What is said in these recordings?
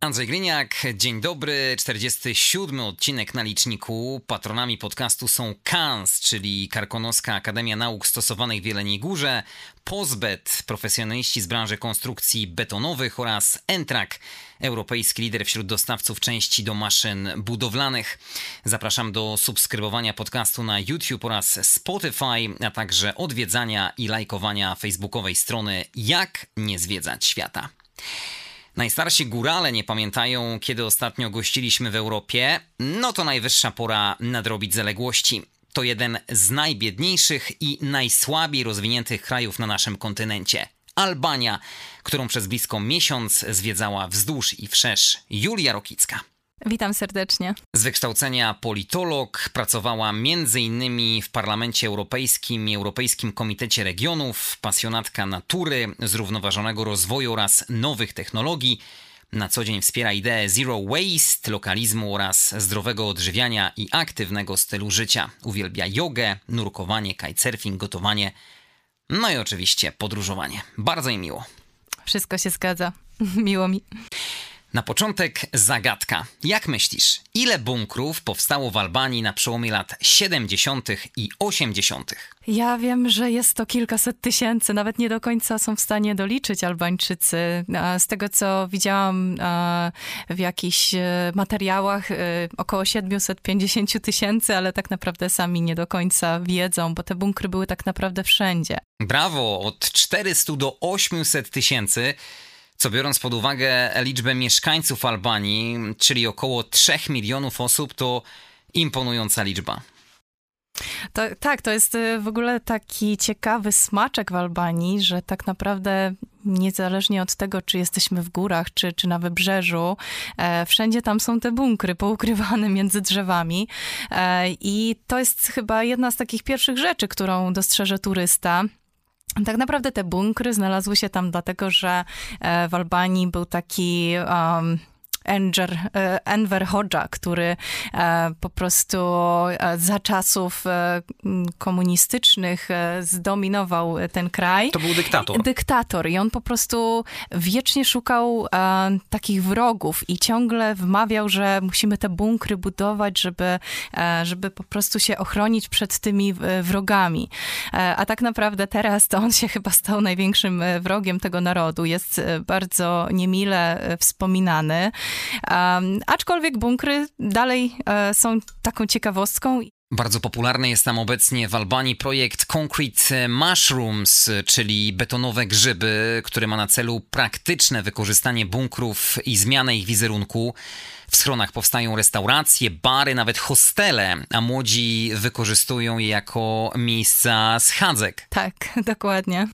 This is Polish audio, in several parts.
Andrzej Gliniak, dzień dobry, 47 odcinek na liczniku. Patronami podcastu są KANS, czyli Karkonoska Akademia Nauk Stosowanych w Jeleniej Górze, Pozbet, profesjonaliści z branży konstrukcji betonowych oraz Entrak, europejski lider wśród dostawców części do maszyn budowlanych. Zapraszam do subskrybowania podcastu na YouTube oraz Spotify, a także odwiedzania i lajkowania facebookowej strony Jak nie zwiedzać świata. Najstarsi górale nie pamiętają, kiedy ostatnio gościliśmy w Europie, no to najwyższa pora nadrobić zaległości. To jeden z najbiedniejszych i najsłabiej rozwiniętych krajów na naszym kontynencie. Albania, którą przez blisko miesiąc zwiedzała wzdłuż i wszerz Julia Rokicka. Witam serdecznie. Z wykształcenia politolog, pracowała m.in. w Parlamencie Europejskim i Europejskim Komitecie Regionów, pasjonatka natury, zrównoważonego rozwoju oraz nowych technologii. Na co dzień wspiera ideę zero waste, lokalizmu oraz zdrowego odżywiania i aktywnego stylu życia. Uwielbia jogę, nurkowanie, kitesurfing, gotowanie, no i oczywiście podróżowanie. Bardzo jej miło. Wszystko się zgadza. Miło mi. Na początek zagadka. Jak myślisz, ile bunkrów powstało w Albanii na przełomie lat 70. i 80.? Ja wiem, że jest to kilkaset tysięcy, nawet nie do końca są w stanie doliczyć Albańczycy. Z tego, co widziałam w jakichś e, materiałach, e, około 750 tysięcy, ale tak naprawdę sami nie do końca wiedzą, bo te bunkry były tak naprawdę wszędzie. Brawo, od 400 do 800 tysięcy co biorąc pod uwagę liczbę mieszkańców Albanii, czyli około 3 milionów osób, to imponująca liczba. To, tak, to jest y, w ogóle taki ciekawy smaczek w Albanii, że tak naprawdę niezależnie od tego, czy jesteśmy w górach, czy, czy na wybrzeżu, e, wszędzie tam są te bunkry poukrywane między drzewami. E, I to jest chyba jedna z takich pierwszych rzeczy, którą dostrzeże turysta. Tak naprawdę te bunkry znalazły się tam dlatego, że e, w Albanii był taki um, Enger, e, Enver Hoxha, który e, po prostu e, za czasów komunistycznych zdominował ten kraj. To był dyktator. Dyktator i on po prostu wiecznie szukał takich wrogów i ciągle wmawiał, że musimy te bunkry budować, żeby, żeby po prostu się ochronić przed tymi wrogami. A tak naprawdę teraz to on się chyba stał największym wrogiem tego narodu. Jest bardzo niemile wspominany. Um, aczkolwiek bunkry dalej e, są taką ciekawostką. Bardzo popularny jest tam obecnie w Albanii projekt Concrete Mushrooms, czyli betonowe grzyby, który ma na celu praktyczne wykorzystanie bunkrów i zmianę ich wizerunku. W schronach powstają restauracje, bary, nawet hostele, a młodzi wykorzystują je jako miejsca schadzek. Tak, dokładnie.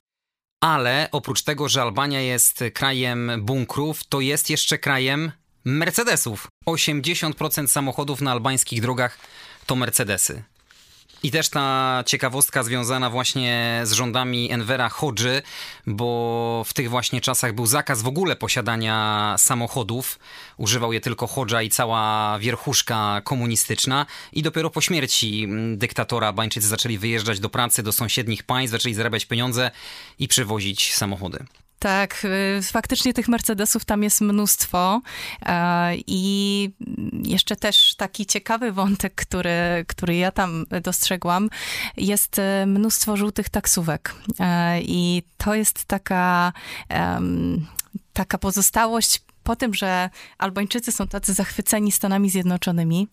Ale oprócz tego, że Albania jest krajem bunkrów, to jest jeszcze krajem Mercedesów. 80% samochodów na albańskich drogach to Mercedesy. I też ta ciekawostka związana właśnie z rządami Envera Hodży, bo w tych właśnie czasach był zakaz w ogóle posiadania samochodów. Używał je tylko Hodża i cała wierchuszka komunistyczna. I dopiero po śmierci dyktatora Bańczycy zaczęli wyjeżdżać do pracy do sąsiednich państw, zaczęli zarabiać pieniądze i przywozić samochody. Tak, y, faktycznie tych Mercedesów tam jest mnóstwo e, i jeszcze też taki ciekawy wątek, który, który ja tam dostrzegłam, jest e, mnóstwo żółtych taksówek e, i to jest taka taka pozostałość po tym, że Albańczycy są tacy zachwyceni Stanami Zjednoczonymi,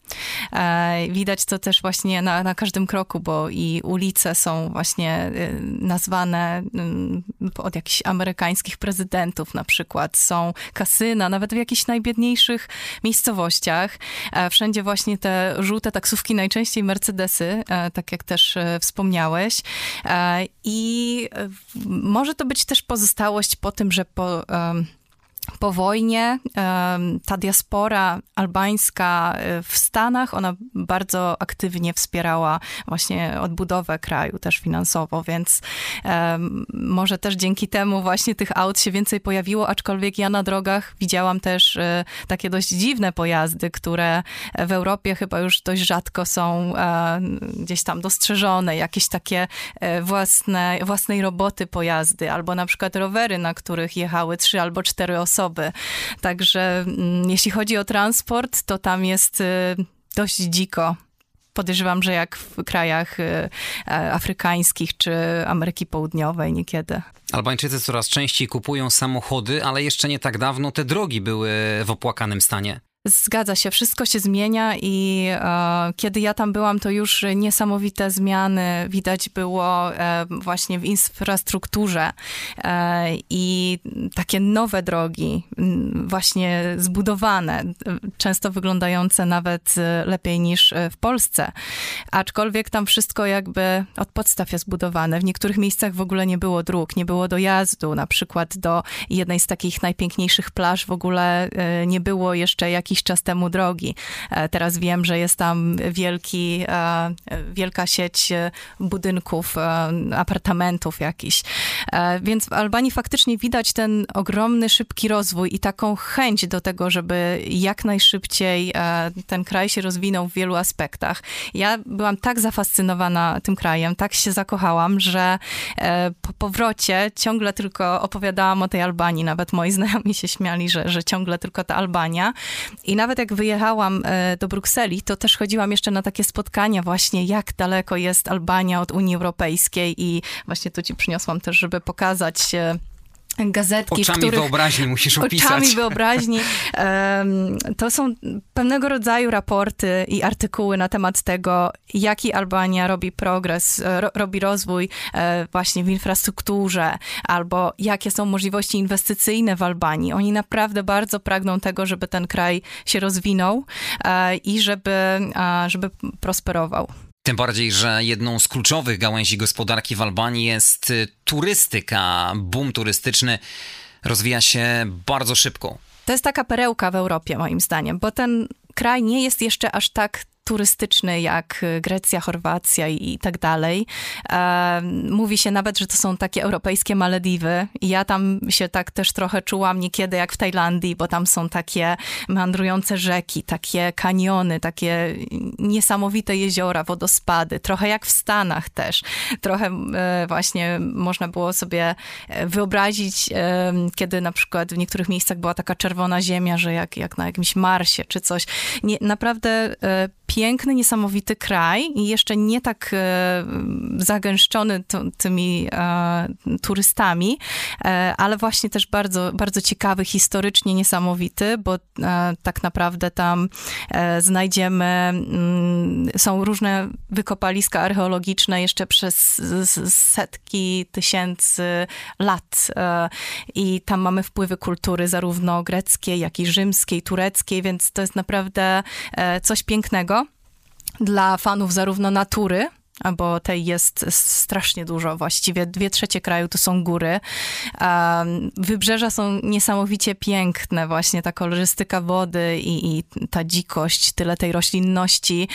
e, widać to też właśnie na, na każdym kroku, bo i ulice są właśnie e, nazwane mm, od jakichś amerykańskich prezydentów na przykład. Są kasyna, nawet w jakichś najbiedniejszych miejscowościach. E, wszędzie właśnie te żółte taksówki, najczęściej Mercedesy, tak jak też wspomniałeś. I może to być też pozostałość po tym, że po po wojnie ta diaspora albańska e, w Stanach, ona bardzo aktywnie wspierała właśnie odbudowę kraju też finansowo, więc może też dzięki temu właśnie tych aut się więcej pojawiło, aczkolwiek ja na drogach widziałam też e, takie dość dziwne pojazdy, które w Europie chyba już dość rzadko są e, gdzieś tam dostrzeżone, jakieś takie własne, własnej roboty pojazdy, albo na przykład rowery, na których jechały trzy albo cztery osoby. Także mm, jeśli chodzi o transport, to tam jest y, dość dziko. Podejrzewam, że jak w krajach y, afrykańskich czy Ameryki Południowej niekiedy. Albańczycy coraz częściej kupują samochody, ale jeszcze nie tak dawno te drogi były w opłakanym stanie. Zgadza się, wszystko się zmienia i e, kiedy ja tam byłam, to już niesamowite zmiany widać było e, właśnie w infrastrukturze e, i takie nowe drogi, właśnie zbudowane, często wyglądające nawet lepiej niż w Polsce. Aczkolwiek tam wszystko jakby od podstaw jest budowane. W niektórych miejscach w ogóle nie było dróg, nie było dojazdu, na przykład do jednej z takich najpiękniejszych plaż w ogóle e, nie było jeszcze jakichś jakiś czas temu drogi. E, teraz wiem, że jest tam wielki, e, wielka sieć e, budynków, apartamentów jakiś. Więc w Albanii faktycznie widać ten ogromny, szybki rozwój i taką chęć do tego, żeby jak najszybciej ten kraj się rozwinął w wielu aspektach. Ja byłam tak zafascynowana tym krajem, tak się zakochałam, że po powrocie ciągle tylko opowiadałam o tej Albanii. Nawet moi znajomi się śmiali, że, że ciągle tylko ta Albania. I nawet jak wyjechałam e, do Brukseli, to też chodziłam jeszcze na takie spotkania właśnie, jak daleko jest Albania od Unii Europejskiej i właśnie tu ci przyniosłam też, żeby pokazać gazetki, oczami których, wyobraźni musisz opisać. Oczami wyobraźni. To są pewnego rodzaju raporty i artykuły na temat tego, jaki Albania robi progres, e, ro, robi rozwój e, właśnie w infrastrukturze, albo jakie są możliwości inwestycyjne w Albanii. Oni naprawdę bardzo pragną tego, żeby ten kraj się rozwinął e, i żeby, żeby prosperował. Tym bardziej, że jedną z kluczowych gałęzi gospodarki w Albanii jest y, turystyka. Boom turystyczny rozwija się bardzo szybko. To jest taka perełka w Europie, moim zdaniem, bo ten kraj nie jest jeszcze aż tak turystyczny jak Grecja, Chorwacja i, tak dalej. E, mówi się nawet, że to są takie europejskie Malediwy. I ja tam się tak też trochę czułam niekiedy jak w Tajlandii, bo tam są takie meandrujące rzeki, takie kaniony, takie niesamowite jeziora, wodospady. Trochę jak w Stanach też. Trochę e, właśnie można było sobie wyobrazić, e, kiedy na przykład w niektórych miejscach była taka czerwona ziemia, że jak, jak na jakimś Marsie czy coś. Nie, naprawdę piękny, niesamowity kraj i jeszcze nie tak e, zagęszczony tymi e, turystami, e, ale właśnie też bardzo, bardzo ciekawy, historycznie niesamowity, bo e, tak naprawdę tam e, znajdziemy, mm, są różne wykopaliska archeologiczne jeszcze przez setki tysięcy lat e, i tam mamy wpływy kultury zarówno greckiej, jak i rzymskiej, tureckiej, więc to jest naprawdę coś pięknego dla fanów zarówno natury, bo tej jest strasznie dużo, właściwie dwie trzecie kraju to są góry. Wybrzeża są niesamowicie piękne, właśnie ta kolorystyka wody i, i ta dzikość, tyle tej roślinności,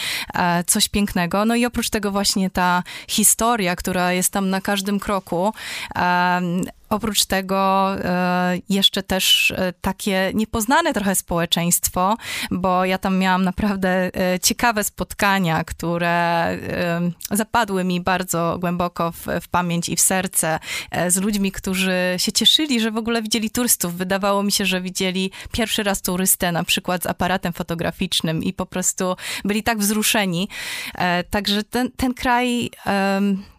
coś pięknego. No i oprócz tego właśnie ta historia, która jest tam na każdym kroku, Oprócz tego e, jeszcze też e, takie niepoznane trochę społeczeństwo, bo ja tam miałam naprawdę e, ciekawe spotkania, które zapadły mi bardzo głęboko w, w pamięć i w serce z ludźmi, którzy się cieszyli, że w ogóle widzieli turystów. Wydawało mi się, że widzieli pierwszy raz turystę na przykład z aparatem fotograficznym i po prostu byli tak wzruszeni. Także ten, ten kraj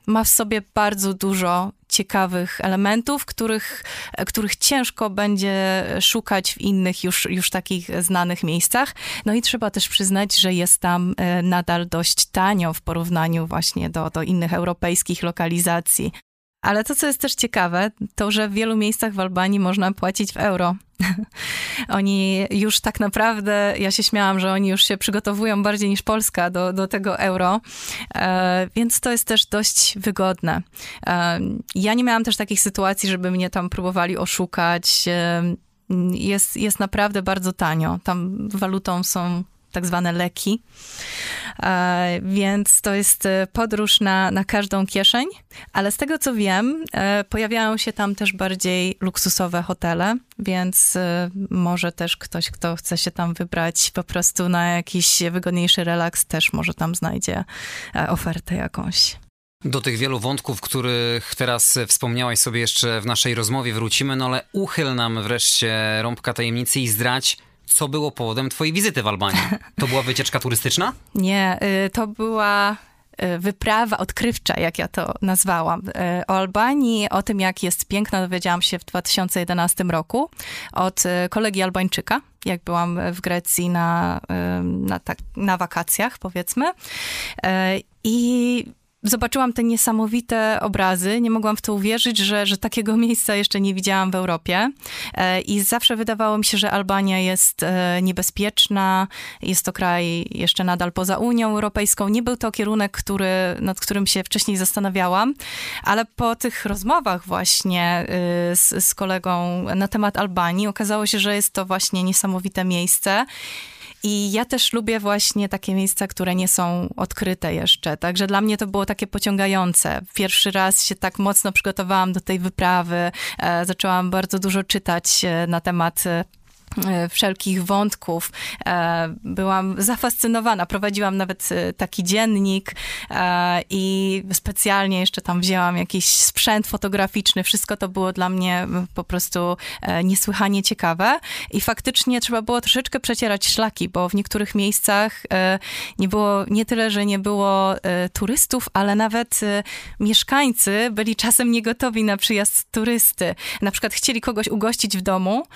ma w sobie bardzo dużo ciekawych elementów, których, których ciężko będzie szukać w innych już, już takich znanych miejscach. No i trzeba też przyznać, że jest tam e, nadal dość tanio w porównaniu właśnie do, do innych europejskich lokalizacji. Ale to, co jest też ciekawe, to, że w wielu miejscach w Albanii można płacić w euro. oni już tak naprawdę, ja się śmiałam, że oni już się przygotowują bardziej niż Polska do, do tego euro, e, więc to jest też dość wygodne. E, ja nie miałam też takich sytuacji, żeby mnie tam próbowali oszukać. E, jest, jest naprawdę bardzo tanio. Tam walutą są tak zwane leki. E, więc to jest e, podróż na, na każdą kieszeń, ale z tego co wiem, e, pojawiają się tam też bardziej luksusowe hotele, więc może też ktoś, kto chce się tam wybrać po prostu na jakiś wygodniejszy relaks, też może tam znajdzie ofertę jakąś. Do tych wielu wątków, których teraz wspomniałaś sobie jeszcze w naszej rozmowie wrócimy, no ale uchyl nam wreszcie rąbka tajemnicy i zdrać, co było powodem twojej wizyty w Albanii? To była wycieczka turystyczna? Nie, y, to była y, wyprawa odkrywcza, jak ja to nazwałam. Y, o Albanii, o tym, jak jest piękna, dowiedziałam się w 2011 roku od kolegi Albańczyka, jak byłam w Grecji na, na, tak, na wakacjach, powiedzmy. I zobaczyłam te niesamowite obrazy. Nie mogłam w to uwierzyć, że, że takiego miejsca jeszcze nie widziałam w Europie. E, I zawsze wydawało mi się, że Albania jest e, niebezpieczna, jest to kraj jeszcze nadal poza Unią Europejską. Nie był to kierunek, który, nad którym się wcześniej zastanawiałam, ale po tych rozmowach właśnie e, z, z kolegą na temat Albanii okazało się, że jest to właśnie niesamowite miejsce. I ja też lubię właśnie takie miejsca, które nie są odkryte jeszcze. Także dla mnie to było takie pociągające. Pierwszy raz się tak mocno przygotowałam do tej wyprawy. E, zaczęłam bardzo dużo czytać e, na temat e, wszelkich wątków. E, byłam zafascynowana. Prowadziłam nawet e, taki dziennik i specjalnie jeszcze tam wzięłam jakiś sprzęt fotograficzny. Wszystko to było dla mnie po prostu niesłychanie ciekawe. I faktycznie trzeba było troszeczkę przecierać szlaki, bo w niektórych miejscach nie było, nie tyle, że nie było turystów, ale nawet mieszkańcy byli czasem niegotowi na przyjazd turysty. Na przykład chcieli kogoś ugościć w domu,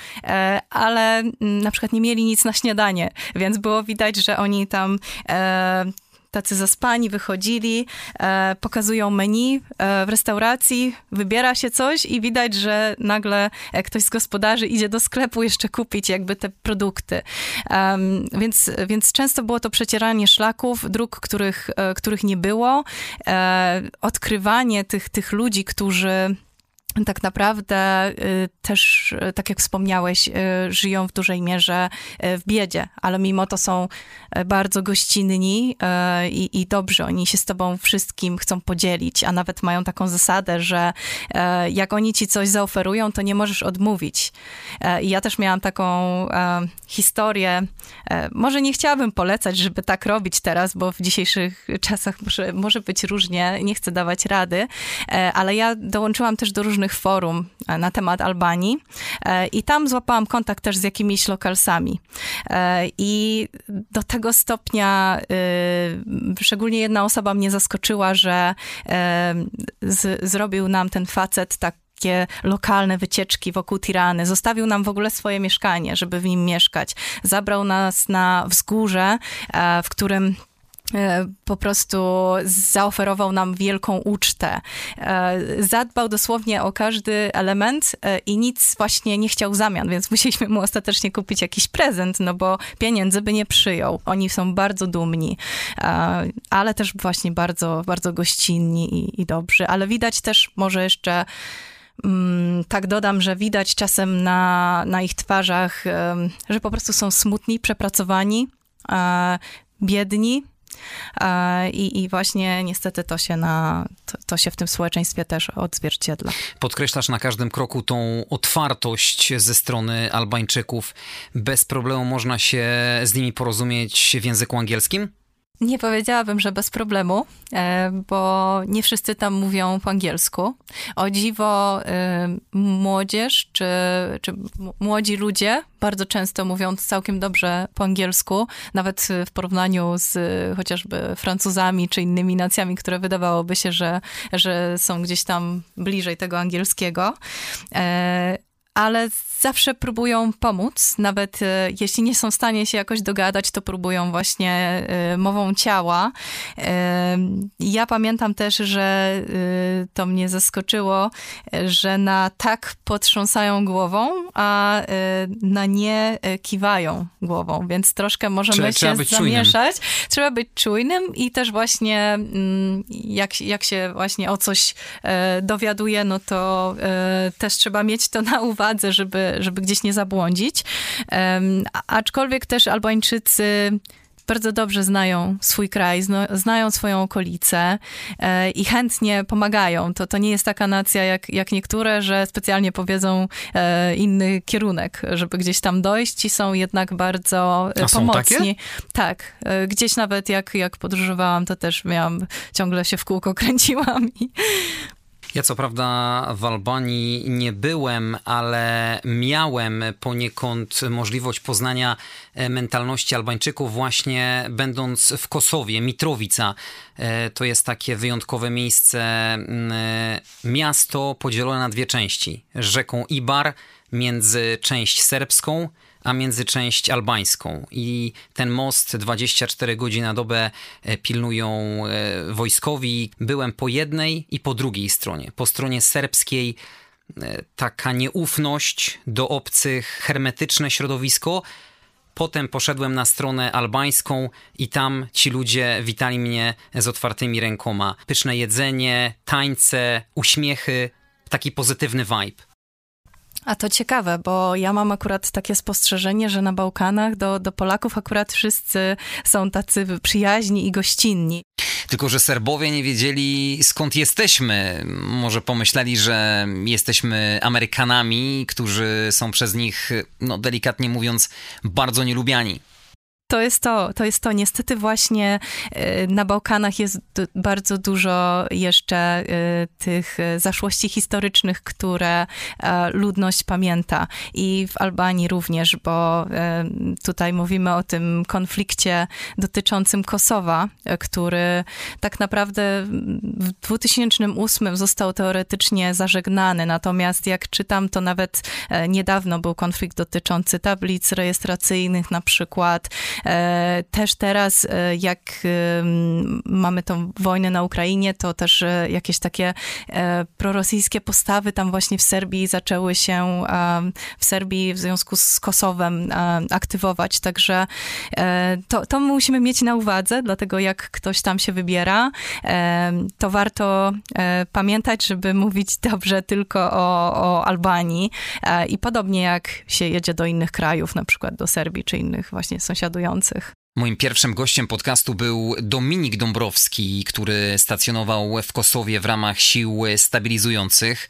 ale mm, na przykład nie mieli nic na śniadanie, więc było widać, że oni tam e, tacy zaspani wychodzili, e, pokazują menu e, w restauracji, wybiera się coś i widać, że nagle e, ktoś z gospodarzy idzie do sklepu jeszcze kupić jakby te produkty. więc, więc często było to przecieranie szlaków, dróg, których, e, których nie było, e, odkrywanie tych, tych ludzi, którzy tak naprawdę y, też, y, tak jak wspomniałeś, y, żyją w dużej mierze w biedzie, ale mimo to są bardzo gościnni i, i dobrze, oni się z tobą wszystkim chcą podzielić, a nawet mają taką zasadę, że jak oni ci coś zaoferują, to nie możesz odmówić. I ja też miałam taką historię, może nie chciałabym polecać, żeby tak robić teraz, bo w dzisiejszych czasach może, może być różnie, nie chcę dawać rady, ale ja dołączyłam też do różnych różnych forum e, na temat Albanii e, i tam złapałam kontakt też z jakimiś lokalsami. E, I do tego stopnia szczególnie jedna osoba mnie zaskoczyła, że z, zrobił nam ten facet tak takie lokalne wycieczki wokół Tirany. Zostawił nam w ogóle swoje mieszkanie, żeby w nim mieszkać. Zabrał nas na wzgórze, w którym po prostu zaoferował nam wielką ucztę. E, zadbał dosłownie o każdy element e, i nic właśnie nie chciał w zamian, więc musieliśmy mu ostatecznie kupić jakiś prezent, no bo pieniędzy by nie przyjął. Oni są bardzo dumni, ale też właśnie bardzo, bardzo gościnni i, i dobrzy. Ale widać też może jeszcze mm, tak dodam, że widać czasem na, na ich twarzach, że po prostu są smutni, przepracowani, biedni, i, I właśnie niestety to się, na, to, to, się w tym społeczeństwie też odzwierciedla. Podkreślasz na każdym kroku tą otwartość ze strony Albańczyków. Bez problemu można się z nimi porozumieć w języku angielskim? Nie powiedziałabym, że bez problemu, e, bo nie wszyscy tam mówią po angielsku. O dziwo, e, młodzież czy, czy młodzi ludzie bardzo często mówią całkiem dobrze po angielsku, nawet w porównaniu z chociażby Francuzami czy innymi nacjami, które wydawałoby się, że, że są gdzieś tam bliżej tego angielskiego. Ale zawsze próbują pomóc, nawet e, jeśli nie są w stanie się jakoś dogadać, to próbują właśnie e, mową ciała. E, ja pamiętam też, że to mnie zaskoczyło, że na tak potrząsają głową, a na nie kiwają głową, więc troszkę możemy trzeba, się trzeba zamieszać. Czujnym. Trzeba być czujnym i też właśnie mm, jak, jak się właśnie o coś dowiaduje, no to też trzeba mieć to na uwadze uwadze, żeby, żeby gdzieś nie zabłądzić. Aczkolwiek też Albańczycy bardzo dobrze znają swój kraj, znają swoją okolicę e, i chętnie pomagają. To, to nie jest taka nacja jak, jak niektóre, że specjalnie powiedzą e, inny kierunek, żeby gdzieś tam dojść i są jednak bardzo e, pomocni. Tak. Gdzieś nawet jak, jak podróżowałam, to też miałam, ciągle się w kółko kręciłam i ja co prawda w Albanii nie byłem, ale miałem poniekąd możliwość poznania e, mentalności Albańczyków właśnie będąc w Kosowie, Mitrowica. E, to jest takie wyjątkowe miejsce, e, miasto podzielone na dwie części. Rzeką Ibar między część serbską a między część albańską. I ten most 24 godziny na dobę e, pilnują e, wojskowi. Byłem po jednej i po drugiej stronie. Po stronie serbskiej e, taka nieufność do obcych, hermetyczne środowisko. Potem poszedłem na stronę albańską i tam ci ludzie witali mnie z otwartymi rękoma. Pyszne jedzenie, tańce, uśmiechy, taki pozytywny vibe. A to ciekawe, bo ja mam akurat takie spostrzeżenie, że na Bałkanach do, do Polaków akurat wszyscy są tacy przyjaźni i gościnni. Tylko, że Serbowie nie wiedzieli skąd jesteśmy. Może pomyśleli, że jesteśmy Amerykanami, którzy są przez nich, no delikatnie mówiąc, bardzo nielubiani to jest to, to jest to. Niestety właśnie e, na Bałkanach jest bardzo dużo jeszcze e, tych zaszłości historycznych, które e, ludność pamięta. I w Albanii również, bo tutaj mówimy o tym konflikcie dotyczącym Kosowa, który tak naprawdę w 2008 został teoretycznie zażegnany. Natomiast jak czytam, to nawet niedawno był konflikt dotyczący tablic rejestracyjnych na przykład, E, też teraz, e, jak mamy tą wojnę na Ukrainie, to też e, jakieś takie prorosyjskie postawy tam właśnie w Serbii zaczęły się w Serbii w związku z Kosowem aktywować. Także to, to musimy mieć na uwadze, dlatego jak ktoś tam się wybiera, to warto pamiętać, żeby mówić dobrze tylko o, o Albanii i podobnie jak się jedzie do innych krajów, na przykład do Serbii czy innych właśnie sąsiadujących. Moim pierwszym gościem podcastu był Dominik Dąbrowski, który stacjonował w Kosowie w ramach sił stabilizujących.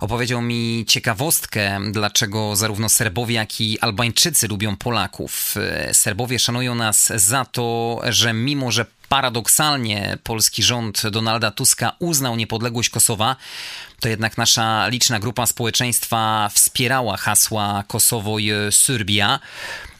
Opowiedział mi ciekawostkę, dlaczego zarówno Serbowie, jak i Albańczycy lubią Polaków. Serbowie szanują nas za to, że mimo, że paradoksalnie polski rząd Donalda Tuska uznał niepodległość Kosowa, to jednak nasza liczna grupa społeczeństwa wspierała hasła Kosowo i Serbia.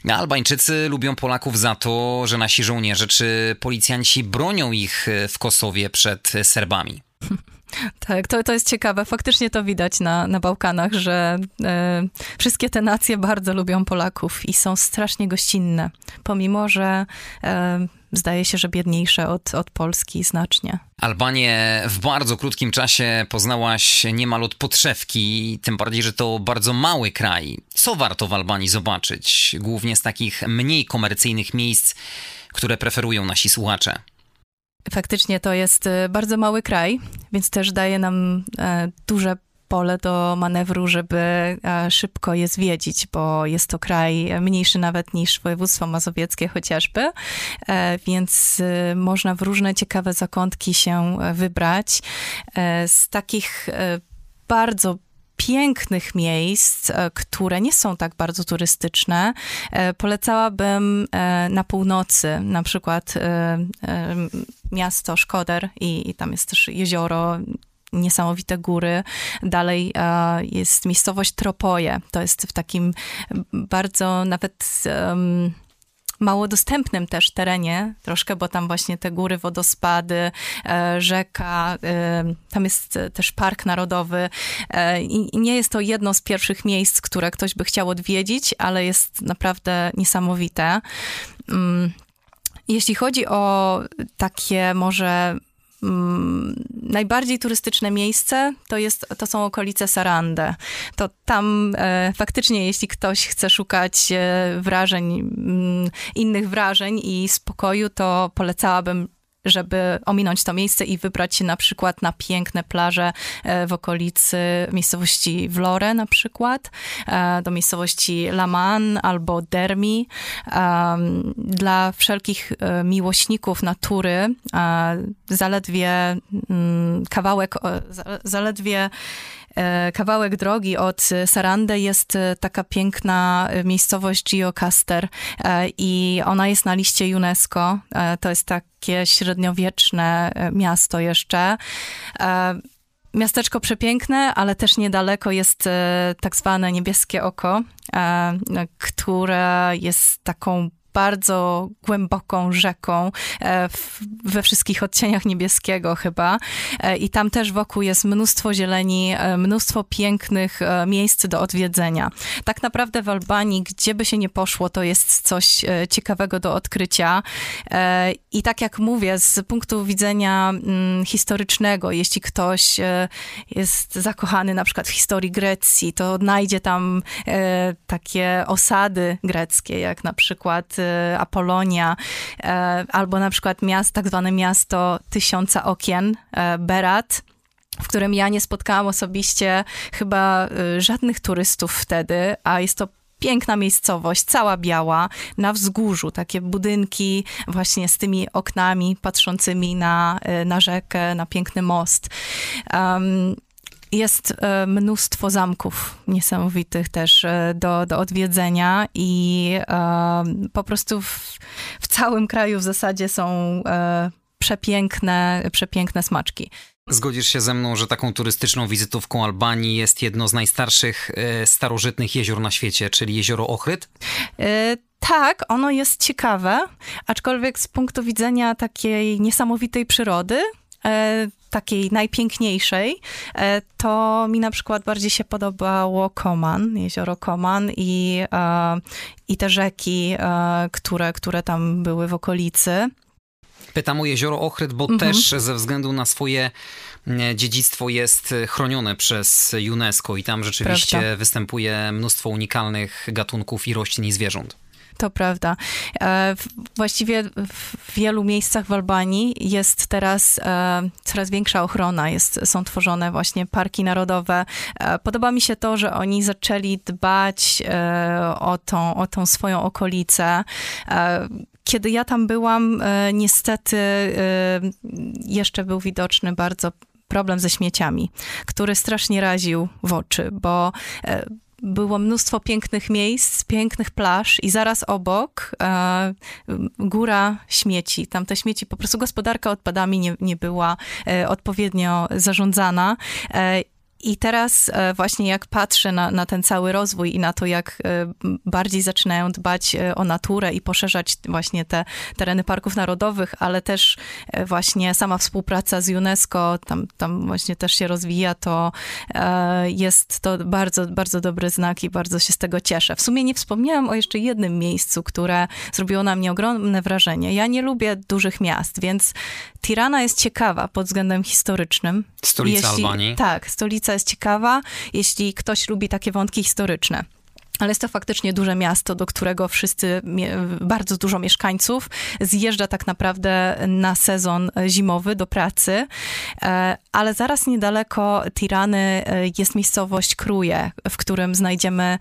Albańczycy lubią Polaków za to, że nasi żołnierze czy policjanci bronią ich w Kosowie przed Serbami. Tak, to, to jest ciekawe. Faktycznie to widać na, na Bałkanach, że e, wszystkie te nacje bardzo lubią Polaków i są strasznie gościnne, pomimo że e, zdaje się, że biedniejsze od, od Polski znacznie. Albanię w bardzo krótkim czasie poznałaś niemal od podszewki, tym bardziej, że to bardzo mały kraj. Co warto w Albanii zobaczyć, głównie z takich mniej komercyjnych miejsc, które preferują nasi słuchacze? Faktycznie to jest e, bardzo mały kraj, więc też daje nam e, duże pole do manewru, żeby e, szybko je zwiedzić, bo jest to kraj mniejszy nawet niż województwo mazowieckie chociażby, więc można w różne ciekawe zakątki się wybrać. Z takich bardzo pięknych miejsc, e, które nie są tak bardzo turystyczne, e, polecałabym e, na północy, na przykład miasto Szkoder i, i tam jest też jezioro niesamowite góry. Dalej jest miejscowość Tropoje. To jest w takim bardzo nawet um, mało dostępnym też terenie troszkę, bo tam właśnie te góry, wodospady, e, rzeka, e, tam jest też park narodowy e, i nie jest to jedno z pierwszych miejsc, które ktoś by chciał odwiedzić, ale jest naprawdę niesamowite. Mm, jeśli chodzi o takie może Mm, najbardziej turystyczne miejsce to, jest, to są okolice Sarande. To tam e, faktycznie, jeśli ktoś chce szukać e, wrażeń, m, mm, innych wrażeń i spokoju, to polecałabym żeby ominąć to miejsce i wybrać się na przykład na piękne plaże e, w okolicy miejscowości Vlore na przykład, e, do miejscowości Laman albo Dermi. Dla wszelkich e, miłośników natury zaledwie mm, kawałek, zaledwie kawałek drogi od Sarande jest taka piękna miejscowość Geocaster i ona jest na liście UNESCO. To jest tak takie średniowieczne e, miasto jeszcze. E, miasteczko przepiękne, ale też niedaleko jest e, tak zwane niebieskie oko, które jest taką bardzo głęboką rzeką e, we wszystkich odcieniach niebieskiego chyba. E, I tam też wokół jest mnóstwo zieleni, e, mnóstwo pięknych miejsc do odwiedzenia. Tak naprawdę w Albanii, gdzie by się nie poszło, to jest coś ciekawego do odkrycia. I tak jak mówię, z punktu widzenia mm, historycznego, jeśli ktoś jest zakochany na przykład w historii Grecji, to odnajdzie tam takie osady greckie, jak na przykład Apolonia, e, albo na przykład miast, tak zwane miasto tysiąca okien, e, Berat, w którym ja nie spotkałam osobiście chyba e, żadnych turystów wtedy, a jest to piękna miejscowość, cała biała, na wzgórzu, takie budynki właśnie z tymi oknami patrzącymi na, na rzekę, na piękny most. Um, jest e, mnóstwo zamków niesamowitych też e, do, do odwiedzenia i e, po prostu w, w całym kraju w zasadzie są przepiękne, przepiękne smaczki. Zgodzisz się ze mną, że taką turystyczną wizytówką Albanii jest jedno z najstarszych starożytnych jezior na świecie, czyli jezioro Ochryd? Tak, ono jest ciekawe, aczkolwiek z punktu widzenia takiej niesamowitej przyrody, takiej najpiękniejszej, e, to mi na przykład bardziej się podobało Koman, jezioro Koman i, e, i te rzeki, e, które, które tam były w okolicy. Pytam o jezioro Ochryd, bo mhm. też ze względu na swoje dziedzictwo jest chronione przez UNESCO i tam rzeczywiście Prawda. występuje mnóstwo unikalnych gatunków i roślin i zwierząt. To prawda. E, właściwie w wielu miejscach w Albanii jest teraz e, coraz większa ochrona. Jest, są tworzone właśnie parki narodowe. E, podoba mi się to, że oni zaczęli dbać o tą, o tą swoją okolicę kiedy ja tam byłam, niestety jeszcze był widoczny bardzo problem ze śmieciami, który strasznie raził w oczy, bo było mnóstwo pięknych miejsc, pięknych plaż i zaraz obok e, góra śmieci. Tam te śmieci, po prostu gospodarka odpadami nie, nie była e, odpowiednio zarządzana. E, i teraz e, właśnie jak patrzę na, na, ten cały rozwój i na to, jak e, bardziej zaczynają dbać e, o naturę i poszerzać właśnie te tereny parków narodowych, ale też właśnie sama współpraca z UNESCO, tam, tam właśnie też się rozwija, to jest to bardzo, bardzo dobry znak i bardzo się z tego cieszę. W sumie nie wspomniałam o jeszcze jednym miejscu, które zrobiło na mnie ogromne wrażenie. Ja nie lubię dużych miast, więc Tirana jest ciekawa pod względem historycznym. Stolica Jeśli, Albanii. Tak, stolica jest ciekawa, jeśli ktoś lubi takie wątki historyczne. Ale jest to faktycznie duże miasto, do którego wszyscy, bardzo dużo mieszkańców zjeżdża tak naprawdę na sezon zimowy do pracy. E, ale zaraz niedaleko Tirany e, jest miejscowość Kruje, w którym znajdziemy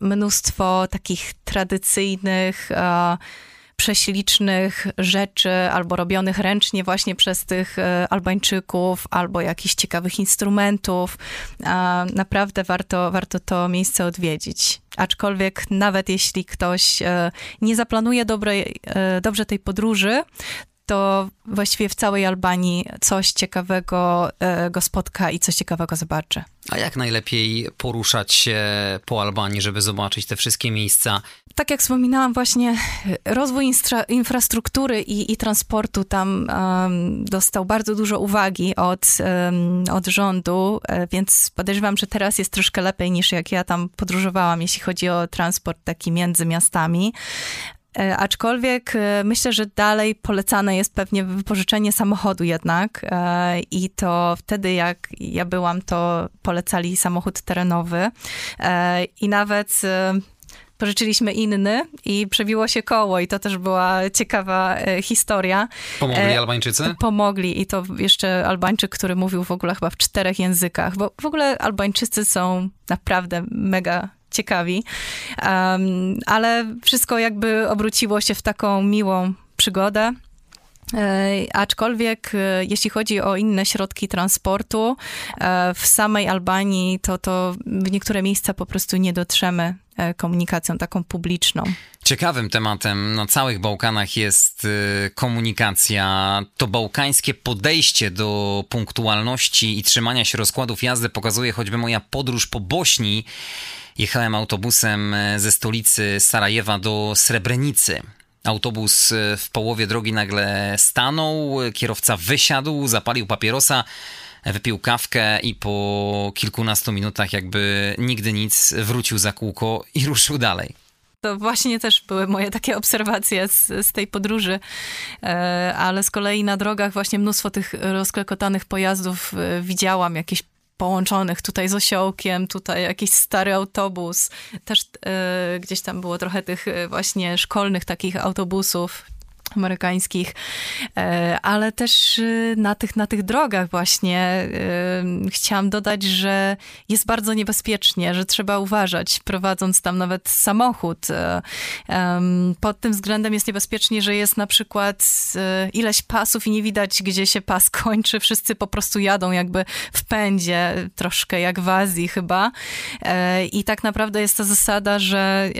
mnóstwo takich tradycyjnych e, prześlicznych rzeczy albo robionych ręcznie właśnie przez tych e, Albańczyków, albo jakichś ciekawych instrumentów. Naprawdę warto, warto to miejsce odwiedzić. Aczkolwiek nawet jeśli ktoś e, nie zaplanuje dobrej, e, dobrze tej podróży, to właściwie w całej Albanii coś ciekawego e, go spotka i coś ciekawego zobaczy. A jak najlepiej poruszać się po Albanii, żeby zobaczyć te wszystkie miejsca? Tak jak wspominałam, właśnie rozwój infrastruktury i, i, transportu tam um, dostał bardzo dużo uwagi od, um, od rządu, e, więc podejrzewam, że teraz jest troszkę lepiej niż jak ja tam podróżowałam, jeśli chodzi o transport taki między miastami. E, aczkolwiek e, myślę, że dalej polecane jest pewnie wypożyczenie samochodu jednak e, i to wtedy jak ja byłam, to polecali samochód terenowy i nawet pożyczyliśmy inny i przebiło się koło i to też była ciekawa historia. Pomogli Albańczycy? Pomogli i to jeszcze Albańczyk, który mówił w ogóle chyba w czterech językach, bo w ogóle Albańczycy są naprawdę mega ciekawi, um, ale wszystko jakby obróciło się w taką miłą przygodę. E, aczkolwiek e, jeśli chodzi o inne środki transportu, e, w samej Albanii to, to w niektóre miejsca po prostu nie dotrzemy komunikacją taką publiczną. Ciekawym tematem na całych Bałkanach jest komunikacja. To bałkańskie podejście do punktualności i trzymania się rozkładów jazdy pokazuje choćby moja podróż po Bośni. Jechałem autobusem ze stolicy Sarajewa do Srebrenicy. Autobus e, w połowie drogi nagle stanął, kierowca wysiadł, zapalił papierosa, wypił kawkę i po kilkunastu minutach jakby nigdy nic wrócił za kółko i ruszył dalej. To właśnie też były moje takie obserwacje z, z tej podróży, e, ale z kolei na drogach właśnie mnóstwo tych rozklekotanych pojazdów e, widziałam, jakieś połączonych tutaj z osiołkiem, tutaj jakiś stary autobus. Też y, gdzieś tam było trochę tych y, właśnie szkolnych takich autobusów, amerykańskich, e, ale też y, na tych, na tych drogach właśnie y, chciałam dodać, że jest bardzo niebezpiecznie, że trzeba uważać, prowadząc tam nawet samochód. E, pod tym względem jest niebezpiecznie, że jest na przykład ileś pasów i nie widać, gdzie się pas kończy. Wszyscy po prostu jadą jakby w pędzie, troszkę jak w Azji chyba. E, I tak naprawdę jest ta zasada, że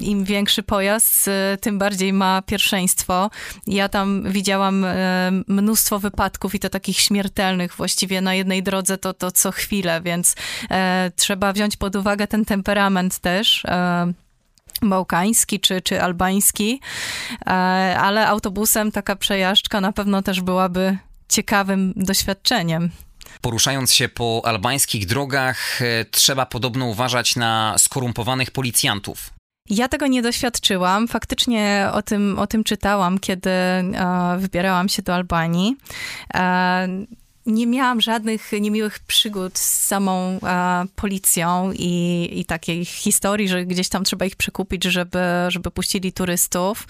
im większy pojazd, tym bardziej ma pierwszeństwo. Ja tam widziałam e, mnóstwo wypadków i to takich śmiertelnych właściwie na jednej drodze to, to co chwilę, więc e, trzeba wziąć pod uwagę ten temperament też e, bałkański czy, czy albański, ale autobusem taka przejażdżka na pewno też byłaby ciekawym doświadczeniem. Poruszając się po albańskich drogach, trzeba podobno uważać na skorumpowanych policjantów. Ja tego nie doświadczyłam. Faktycznie o tym, o tym czytałam, kiedy e, wybierałam się do Albanii. E, nie miałam żadnych niemiłych przygód z samą e, policją i, i takiej historii, że gdzieś tam trzeba ich przekupić, żeby, żeby puścili turystów.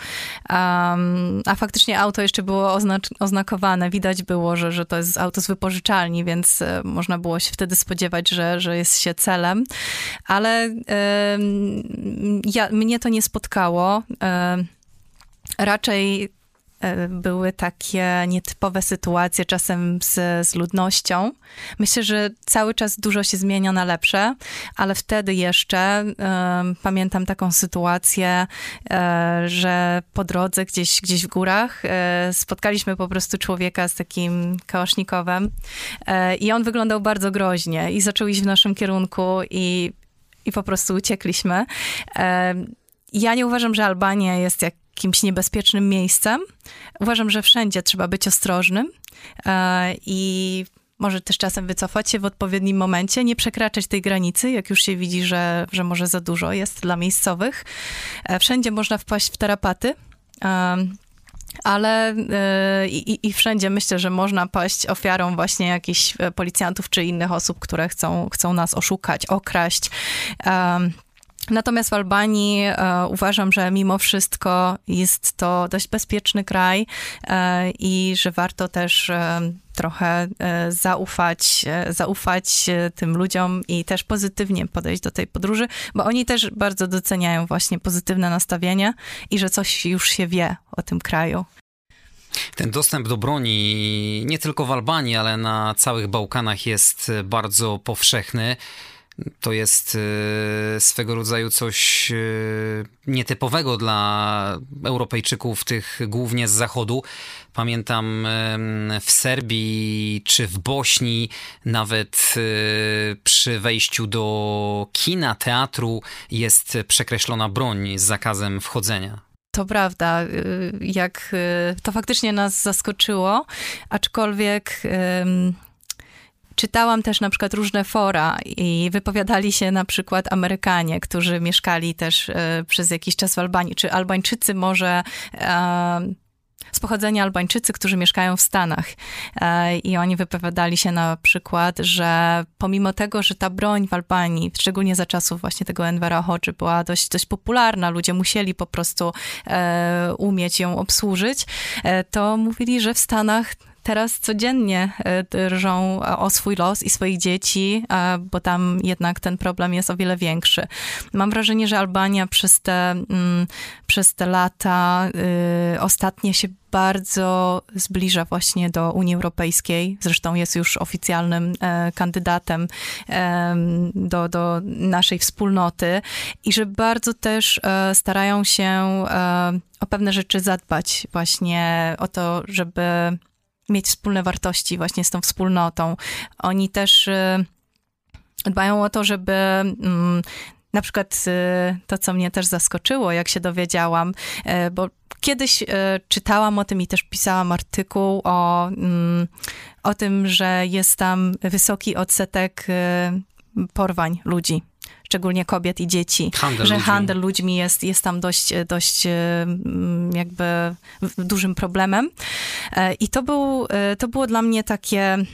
Um, a faktycznie auto jeszcze było oznakowane. Widać było, że, że to jest auto z wypożyczalni, więc e, można było się wtedy spodziewać, że, że jest się celem. Ale e, ja, mnie to nie spotkało. Raczej E, były takie nietypowe sytuacje czasem z, z ludnością. Myślę, że cały czas dużo się zmienia na lepsze, ale wtedy jeszcze um, pamiętam taką sytuację, e, że po drodze gdzieś, gdzieś w górach e, spotkaliśmy po prostu człowieka z takim kałasznikowem e, i on wyglądał bardzo groźnie i zaczął iść w naszym kierunku i, i po prostu uciekliśmy. E, ja nie uważam, że Albania jest jak jakimś niebezpiecznym miejscem. Uważam, że wszędzie trzeba być ostrożnym e, i może też czasem wycofać się w odpowiednim momencie, nie przekraczać tej granicy, jak już się widzi, że, że może za dużo jest dla miejscowych. E, wszędzie można wpaść w tarapaty. E, ale i, i, wszędzie myślę, że można paść ofiarą właśnie jakichś policjantów czy innych osób, które chcą, chcą nas oszukać, okraść. Natomiast w Albanii e, uważam, że mimo wszystko jest to dość bezpieczny kraj e, i że warto też e, trochę e, zaufać, e, zaufać e, tym ludziom i też pozytywnie podejść do tej podróży, bo oni też bardzo doceniają właśnie pozytywne nastawienie i że coś już się wie o tym kraju. Ten dostęp do broni nie tylko w Albanii, ale na całych Bałkanach jest bardzo powszechny. To jest e, swego rodzaju coś e, nietypowego dla Europejczyków, tych głównie z zachodu. Pamiętam w Serbii czy w Bośni, nawet e, przy wejściu do kina, teatru jest przekreślona broń z zakazem wchodzenia. To prawda, jak to faktycznie nas zaskoczyło, aczkolwiek Czytałam też na przykład różne fora i wypowiadali się na przykład Amerykanie, którzy mieszkali też e, przez jakiś czas w Albanii, czy Albańczycy może e, z pochodzenia Albańczycy, którzy mieszkają w Stanach. E, I oni wypowiadali się na przykład, że pomimo tego, że ta broń w Albanii, szczególnie za czasów właśnie tego Envera Hodży, była dość, dość popularna, ludzie musieli po prostu umieć ją obsłużyć, to mówili, że w Stanach teraz codziennie drżą o swój los i swoich dzieci, bo tam jednak ten problem jest o wiele większy. Mam wrażenie, że Albania przez te, mm, przez te lata ostatnie się bardzo zbliża właśnie do Unii Europejskiej. Zresztą jest już oficjalnym e, kandydatem e, do, do naszej wspólnoty i że bardzo też e, starają się e, o pewne rzeczy zadbać, właśnie o to, żeby mieć wspólne wartości właśnie z tą wspólnotą. Oni też e, dbają o to, żeby mm, na przykład e, to, co mnie też zaskoczyło, jak się dowiedziałam, bo Kiedyś czytałam o tym i też pisałam artykuł o, mm, o tym, że jest tam wysoki odsetek porwań ludzi szczególnie kobiet i dzieci, handel że ludźmi. handel ludźmi jest, jest tam dość, dość e, jakby dużym problemem. I to, był, to było dla mnie takie Mm,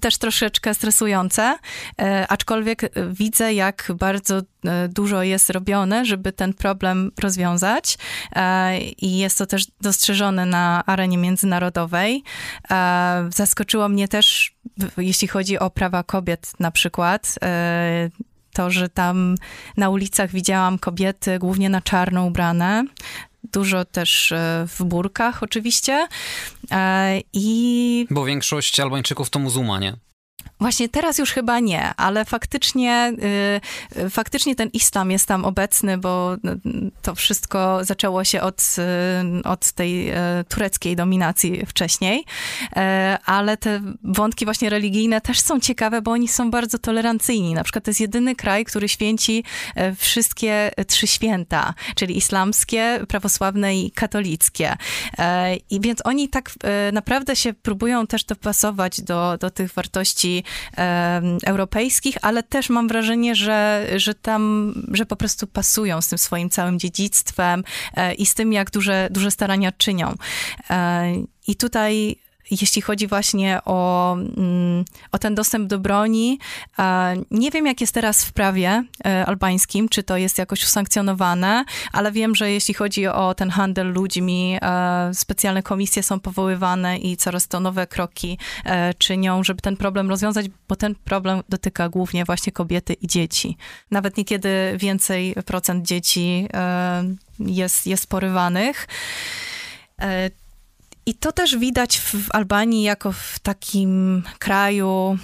też troszeczkę stresujące, e, aczkolwiek widzę, jak bardzo e, dużo jest robione, żeby ten problem rozwiązać e, i jest to też dostrzeżone na arenie międzynarodowej. Zaskoczyło mnie też, jeśli chodzi o prawa kobiet na przykład, to, że tam na ulicach widziałam kobiety głównie na czarno ubrane, dużo też e, w burkach oczywiście. E, I... Bo większość Albańczyków to muzułmanie. Właśnie teraz już chyba nie, ale faktycznie, y, faktycznie ten islam jest tam obecny, bo to wszystko zaczęło się od, y, od tej y, tureckiej dominacji wcześniej, ale te wątki właśnie religijne też są ciekawe, bo oni są bardzo tolerancyjni. Na przykład to jest jedyny kraj, który święci wszystkie trzy święta, czyli islamskie, prawosławne i katolickie. I więc oni tak naprawdę się próbują też dopasować do, do tych wartości europejskich, ale też mam wrażenie, że, że tam, że po prostu pasują z tym swoim całym dziedzictwem e, i z tym, jak duże, duże starania czynią. E, I tutaj jeśli chodzi właśnie o, mm, o ten dostęp do broni. Nie wiem, jak jest teraz w prawie e, albańskim, czy to jest jakoś usankcjonowane, ale wiem, że jeśli chodzi o ten handel ludźmi, e, specjalne komisje są powoływane i coraz to nowe kroki e, czynią, żeby ten problem rozwiązać, bo ten problem dotyka głównie właśnie kobiety i dzieci. Nawet niekiedy więcej procent dzieci jest, jest porywanych. I to też widać w Albanii jako w takim kraju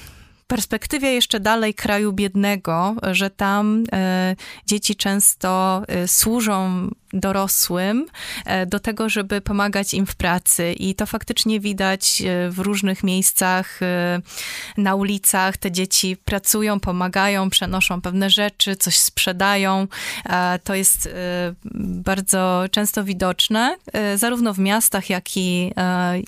perspektywie jeszcze dalej kraju biednego, że tam e, dzieci często e, służą dorosłym e, do tego, żeby pomagać im w pracy. I to faktycznie widać w różnych miejscach, na ulicach. Te dzieci pracują, pomagają, przenoszą pewne rzeczy, coś sprzedają. To jest bardzo często widoczne, zarówno w miastach, jak i,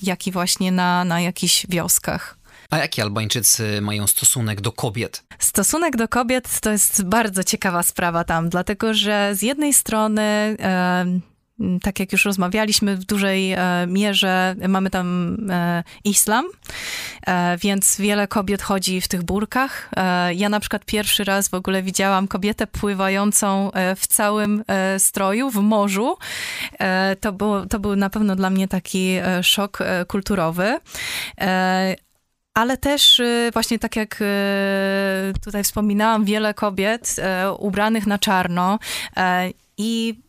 jak i właśnie na, na jakichś wioskach. A jaki Albańczycy mają stosunek do kobiet? Stosunek do kobiet to jest bardzo ciekawa sprawa tam, dlatego że z jednej strony. Tak jak już rozmawialiśmy, w dużej e, mierze mamy tam e, islam, e, więc wiele kobiet chodzi w tych burkach. Ja na przykład pierwszy raz w ogóle widziałam kobietę pływającą w całym stroju, w morzu. to, było, to był na pewno dla mnie taki szok kulturowy ale też y, właśnie tak jak y, tutaj wspominałam, wiele kobiet y, ubranych na czarno i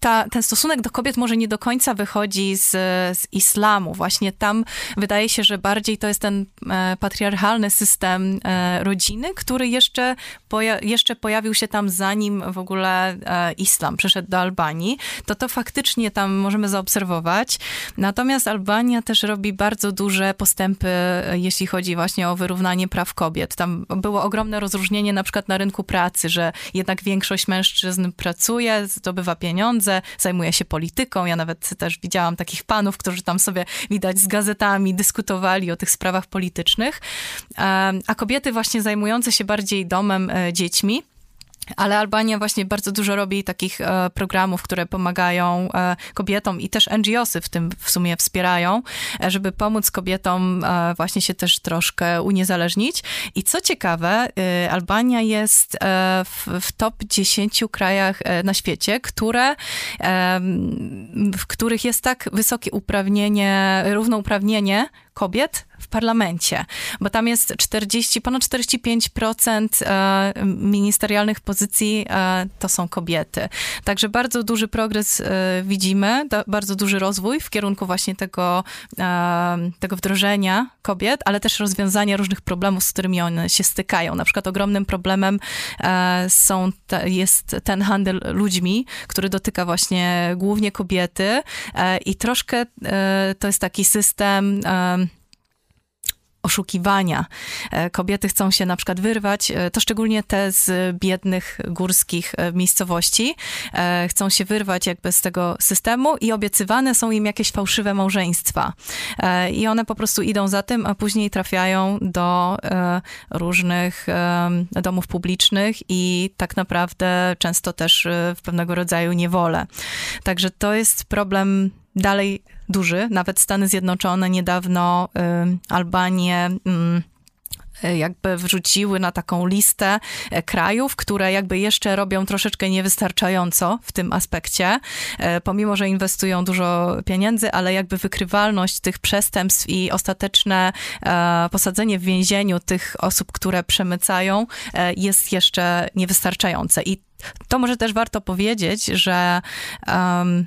ta, ten stosunek do kobiet może nie do końca wychodzi z, z islamu. Właśnie tam wydaje się, że bardziej to jest ten e, patriarchalny system e, rodziny, który jeszcze, poja jeszcze pojawił się tam zanim w ogóle e, islam przyszedł do Albanii. To to faktycznie tam możemy zaobserwować. Natomiast Albania też robi bardzo duże postępy, e, jeśli chodzi właśnie o wyrównanie praw kobiet. Tam było ogromne rozróżnienie na przykład na rynku pracy, że jednak większość mężczyzn pracuje, zdobywa pieniądze, zajmuje się polityką. Ja nawet też widziałam takich panów, którzy tam sobie widać z gazetami dyskutowali o tych sprawach politycznych. A kobiety właśnie zajmujące się bardziej domem, e, dziećmi, Ale Albania właśnie bardzo dużo robi takich e, programów, które pomagają e, kobietom i też NGOsy w tym w sumie wspierają, e, żeby pomóc kobietom e, właśnie się też troszkę uniezależnić. I co ciekawe, e, Albania jest e, w, w, top 10 krajach na świecie, które, w których jest tak wysokie uprawnienie, równouprawnienie kobiet w parlamencie, bo tam jest 40, ponad 45% e, ministerialnych pozycji e, to są kobiety. Także bardzo duży progres e, widzimy, bardzo duży rozwój w kierunku właśnie tego, tego wdrożenia kobiet, ale też rozwiązania różnych problemów, z którymi one się stykają. Na przykład ogromnym problemem są, jest ten handel ludźmi, który dotyka właśnie głównie kobiety i troszkę to jest taki system oszukiwania. E, kobiety chcą się na przykład wyrwać, e, to szczególnie te z biednych górskich e, miejscowości, chcą się wyrwać jakby z tego systemu i obiecywane są im jakieś fałszywe małżeństwa. I one po prostu idą za tym, a później trafiają do różnych domów publicznych i tak naprawdę często też w pewnego rodzaju niewolę. Także to jest problem dalej duży. Nawet Stany Zjednoczone niedawno y, Albanię y, jakby wrzuciły na taką listę e, krajów, które jakby jeszcze robią troszeczkę niewystarczająco w tym aspekcie, e, pomimo, że inwestują dużo pieniędzy, ale jakby wykrywalność tych przestępstw i ostateczne e, posadzenie w więzieniu tych osób, które przemycają, jest jeszcze niewystarczające. I to może też warto powiedzieć, że um,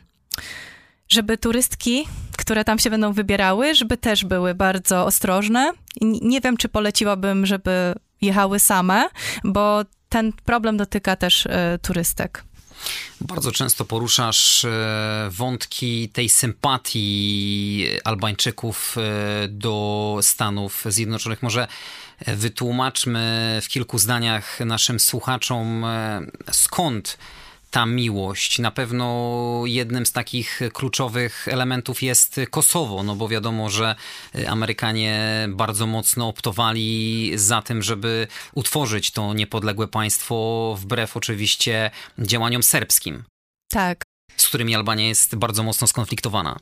żeby turystki, które tam się będą wybierały, żeby też były bardzo ostrożne. Nie wiem, czy poleciłabym, żeby jechały same, bo ten problem dotyka też e, turystek. Bardzo często poruszasz e, wątki tej sympatii Albańczyków e, do Stanów Zjednoczonych. Może wytłumaczmy w kilku zdaniach naszym słuchaczom, skąd ta miłość. Na pewno jednym z takich kluczowych elementów jest Kosowo, no bo wiadomo, że Amerykanie bardzo mocno optowali za tym, żeby utworzyć to niepodległe państwo, wbrew oczywiście działaniom serbskim. Tak. Z którymi Albania jest bardzo mocno skonfliktowana.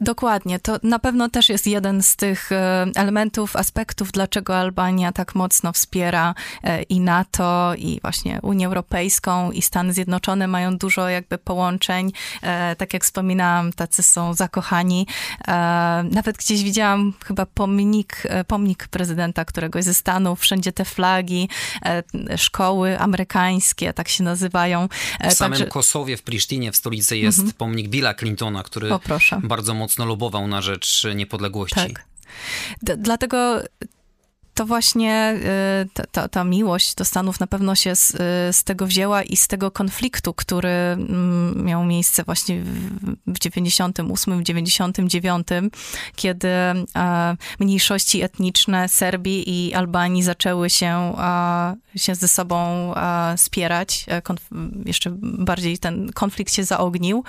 Dokładnie. To na pewno też jest jeden z tych e, elementów, aspektów, dlaczego Albania tak mocno wspiera e, i NATO, i właśnie Unię Europejską, i Stany Zjednoczone mają dużo jakby połączeń. E, tak jak wspominałam, tacy są zakochani. Nawet gdzieś widziałam chyba pomnik, pomnik prezydenta któregoś ze Stanów, wszędzie te flagi, szkoły amerykańskie, tak się nazywają. W samym Także... Kosowie, w Prisztinie, w stolicy jest mhm. pomnik Billa Clintona, który o, bardzo bardzo mocno lobował na rzecz niepodległości. Tak. D dlatego to właśnie y, ta, ta, miłość do Stanów na pewno się z, y, z, tego wzięła i z tego konfliktu, który mm, miał miejsce właśnie w 98, w 99, kiedy mniejszości etniczne Serbii i Albanii zaczęły się, się ze sobą spierać. E, jeszcze bardziej ten konflikt się zaognił.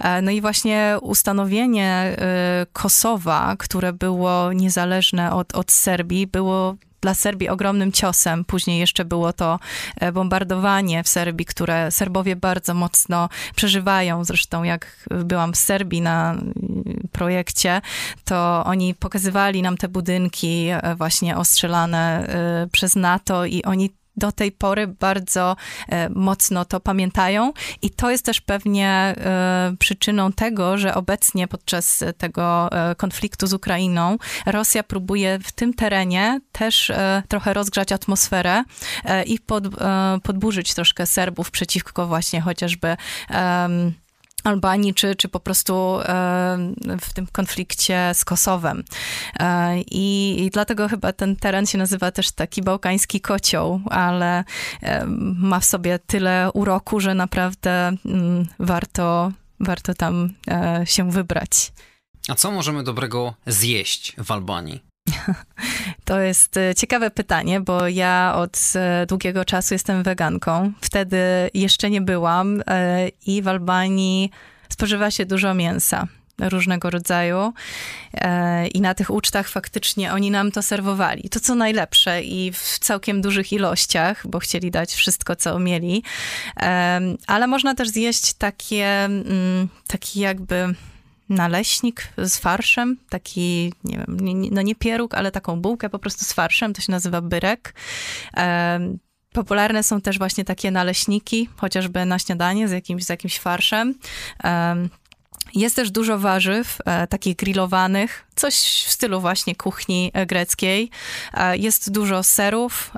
E, no i właśnie ustanowienie y, Kosowa, które było niezależne od, od Serbii, było dla Serbii ogromnym ciosem. Później jeszcze było to e, bombardowanie w Serbii, które Serbowie bardzo mocno przeżywają. Zresztą jak byłam w Serbii na mm, projekcie, to oni pokazywali nam te budynki e, właśnie ostrzelane e, przez NATO i oni do tej pory bardzo e, mocno to pamiętają. I to jest też pewnie e, przyczyną tego, że obecnie podczas tego e, konfliktu z Ukrainą Rosja próbuje w tym terenie też trochę rozgrzać atmosferę i pod, podburzyć troszkę Serbów przeciwko właśnie chociażby Albanii, czy, czy po prostu w tym konflikcie z Kosowem. E, I, I, dlatego chyba ten teren się nazywa też taki bałkański kocioł, ale ma w sobie tyle uroku, że naprawdę mm, warto, warto tam e, się wybrać. A co możemy dobrego zjeść w Albanii? To jest e, ciekawe pytanie, bo ja od e, długiego czasu jestem weganką. Wtedy jeszcze nie byłam e, i w Albanii spożywa się dużo mięsa. różnego rodzaju. I na tych ucztach faktycznie oni nam to serwowali. To co najlepsze i w całkiem dużych ilościach, bo chcieli dać wszystko, co mieli. Ale można też zjeść takie, mm, taki jakby naleśnik z farszem, taki, nie wiem, no nie pieróg, ale taką bułkę po prostu z farszem, to się nazywa byrek. Popularne są też właśnie takie naleśniki, chociażby na śniadanie z jakimś, z jakimś farszem. Jest też dużo warzyw, e, takich grillowanych, coś w stylu właśnie kuchni e, greckiej. E, jest dużo serów.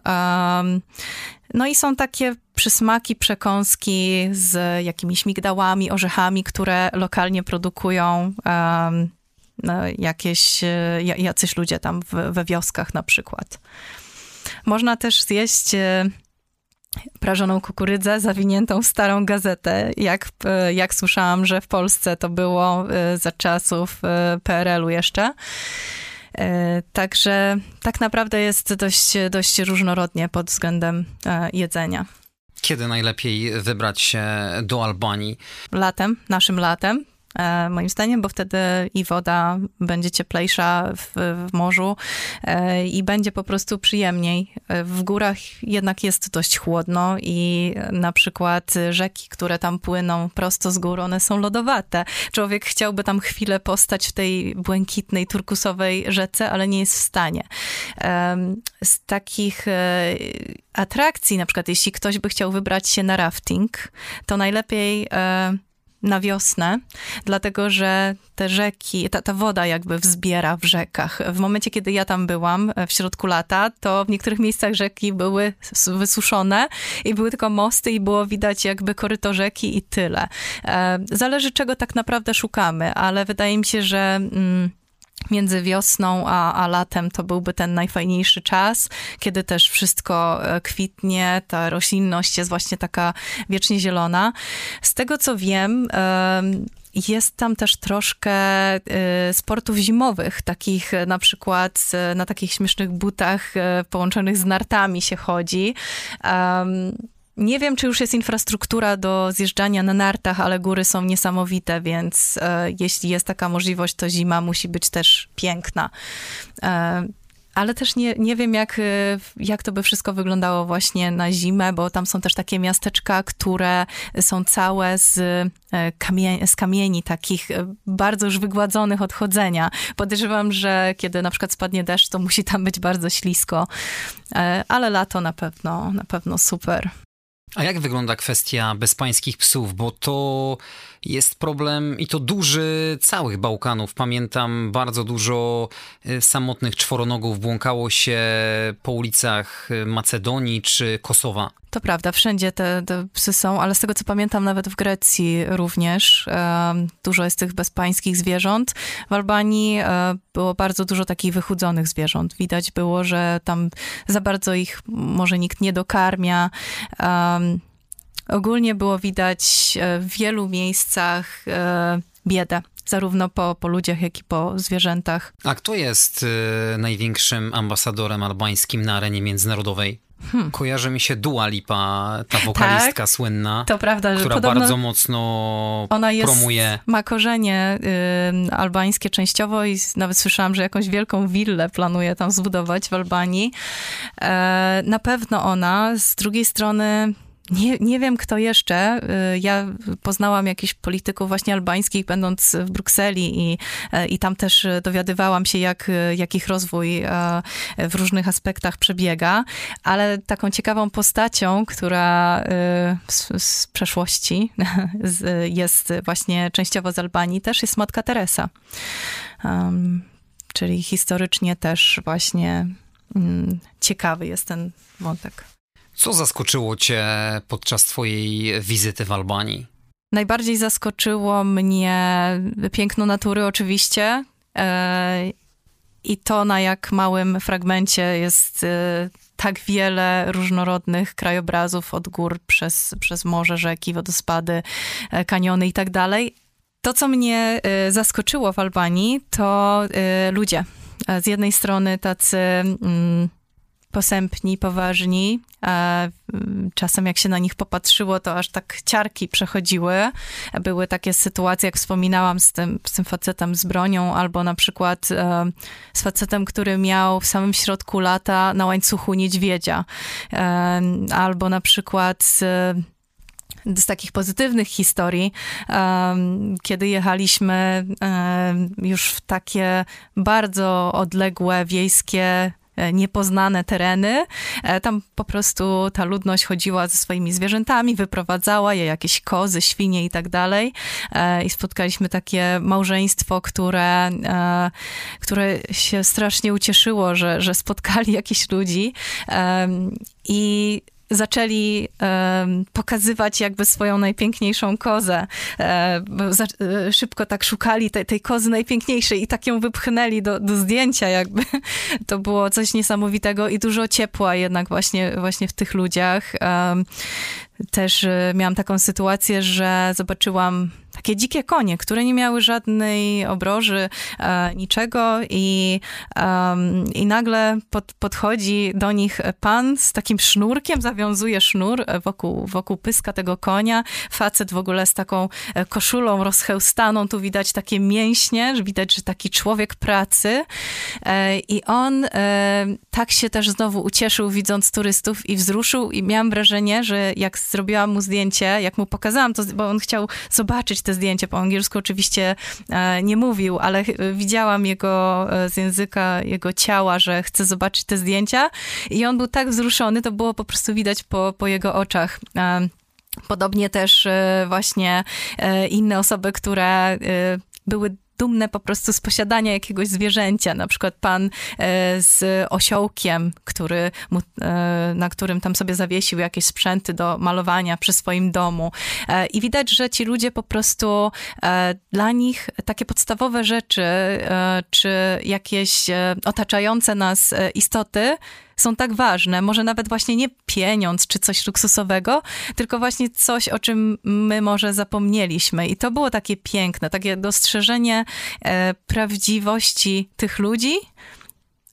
No i są takie przysmaki, przekąski z jakimiś migdałami, orzechami, które lokalnie produkują no, jakieś, jacyś ludzie tam we wioskach na przykład. Można też zjeść prażoną kukurydzę zawiniętą w starą gazetę. Jak, e, jak słyszałam, że w Polsce to było e, za czasów e, PRL-u jeszcze. Także tak naprawdę jest dość, dość różnorodnie pod względem jedzenia. Kiedy najlepiej wybrać się do Albanii? Latem, naszym latem. E, moim zdaniem, bo wtedy i woda będzie cieplejsza w, w morzu e, i będzie po prostu przyjemniej. E, w górach jednak jest dość chłodno i na przykład rzeki, które tam płyną prosto z gór, one są lodowate. Człowiek chciałby tam chwilę postać w tej błękitnej, turkusowej rzece, ale nie jest w stanie. Z takich atrakcji, na przykład jeśli ktoś by chciał wybrać się na rafting, to najlepiej na wiosnę, dlatego że te rzeki, ta, ta woda jakby wzbiera w rzekach. W momencie, kiedy ja tam byłam e, w środku lata, to w niektórych miejscach rzeki były wysuszone i były tylko mosty i było widać jakby koryto rzeki i tyle. E, zależy czego tak naprawdę szukamy, ale wydaje mi się, że... Mm, między wiosną a, a latem to byłby ten najfajniejszy czas, kiedy też wszystko e, kwitnie, ta roślinność jest właśnie taka wiecznie zielona. Z tego co wiem, jest tam też troszkę e, sportów zimowych, takich e, na przykład na takich śmiesznych butach połączonych z nartami się chodzi. Nie wiem, czy już jest infrastruktura do zjeżdżania na nartach, ale góry są niesamowite, więc e, jeśli jest taka możliwość, to zima musi być też piękna. E, ale też nie, nie wiem, jak, e, jak to by wszystko wyglądało właśnie na zimę, bo tam są też takie miasteczka, które są całe z, e, z kamieni, takich e, bardzo już wygładzonych od chodzenia. Podejrzewam, że kiedy na przykład spadnie deszcz, to musi tam być bardzo ślisko, ale lato na pewno, na pewno super. A jak wygląda kwestia bezpańskich psów? Bo to jest problem i to duży całych Bałkanów. Pamiętam bardzo dużo y, samotnych czworonogów błąkało się po ulicach y, Macedonii czy Kosowa. To prawda, wszędzie te, te, psy są, ale z tego co pamiętam, nawet w Grecji również e, dużo jest tych bezpańskich zwierząt. W Albanii e, było bardzo dużo takich wychudzonych zwierząt. Widać było, że tam za bardzo ich może nikt nie dokarmia. E, ogólnie było widać e, w wielu miejscach e, biedę zarówno po, po ludziach, jak i po zwierzętach. A kto jest y, największym ambasadorem albańskim na arenie międzynarodowej? Hmm. Kojarzy mi się Dua Lipa, ta wokalistka tak, słynna, to prawda, że która bardzo mocno ona jest, promuje. Ma korzenie y, albańskie częściowo i nawet słyszałam, że jakąś wielką willę planuje tam zbudować w Albanii. E, na pewno ona, z drugiej strony nie, nie wiem, kto jeszcze. Y, ja poznałam jakichś polityków właśnie albańskich, będąc w Brukseli i, e, i tam też dowiadywałam się, jak, jak ich rozwój w różnych aspektach przebiega, ale taką ciekawą postacią, która z, z przeszłości jest właśnie częściowo z Albanii, też jest Matka Teresa. Um, czyli historycznie też właśnie um, ciekawy jest ten wątek. Co zaskoczyło cię podczas twojej wizyty w Albanii? Najbardziej zaskoczyło mnie piękno natury oczywiście e, i to na jak małym fragmencie jest e, tak wiele różnorodnych krajobrazów od gór przez, przez morze, rzeki, wodospady, e, kaniony i tak dalej. To, co mnie zaskoczyło w Albanii, to ludzie. Z jednej strony tacy mm, posępni, poważni. Czasem jak się na nich popatrzyło, to aż tak ciarki przechodziły. Były takie sytuacje, jak wspominałam, z tym, z tym facetem z bronią, albo na przykład e, z facetem, który miał w samym środku lata na łańcuchu niedźwiedzia. E, albo na przykład z z takich pozytywnych historii, kiedy jechaliśmy już w takie bardzo odległe wiejskie e, niepoznane tereny. E, tam po prostu ta ludność chodziła ze swoimi zwierzętami, wyprowadzała je, jakieś kozy, świnie i tak dalej. E, I spotkaliśmy takie małżeństwo, które, które się strasznie ucieszyło, że, że spotkali jakichś ludzi. I zaczęli e, pokazywać jakby swoją najpiękniejszą kozę. E, za, e, szybko tak szukali te, tej kozy najpiękniejszej i tak ją wypchnęli do, do zdjęcia jakby. To było coś niesamowitego i dużo ciepła jednak właśnie, właśnie w tych ludziach. Też e, miałam taką sytuację, że zobaczyłam takie dzikie konie, które nie miały żadnej obroży, e, niczego i, um, i nagle pod, podchodzi do nich pan z takim sznurkiem, zawiązuje sznur wokół, wokół pyska tego konia. Facet w ogóle z taką e, koszulą rozchełstaną, tu widać takie mięśnie, że widać, że taki człowiek pracy e, i on e, tak się też znowu ucieszył widząc turystów i wzruszył i miałam wrażenie, że jak zrobiłam mu zdjęcie, jak mu pokazałam to, bo on chciał zobaczyć te zdjęcia po angielsku, oczywiście e, nie mówił, ale widziałam jego e, z języka, jego ciała, że chce zobaczyć te zdjęcia i on był tak wzruszony, to było po prostu widać po, po jego oczach. E, podobnie też właśnie inne osoby, które były dumne po prostu z posiadania jakiegoś zwierzęcia, na przykład pan e, z osiołkiem, który mu, e, na którym tam sobie zawiesił jakieś sprzęty do malowania przy swoim domu. E, I widać, że ci ludzie po prostu dla nich takie podstawowe rzeczy, czy jakieś otaczające nas istoty, są tak ważne. Może nawet właśnie nie pieniądz czy coś luksusowego, tylko właśnie coś, o czym my może zapomnieliśmy. I to było takie piękne, takie dostrzeżenie e, prawdziwości tych ludzi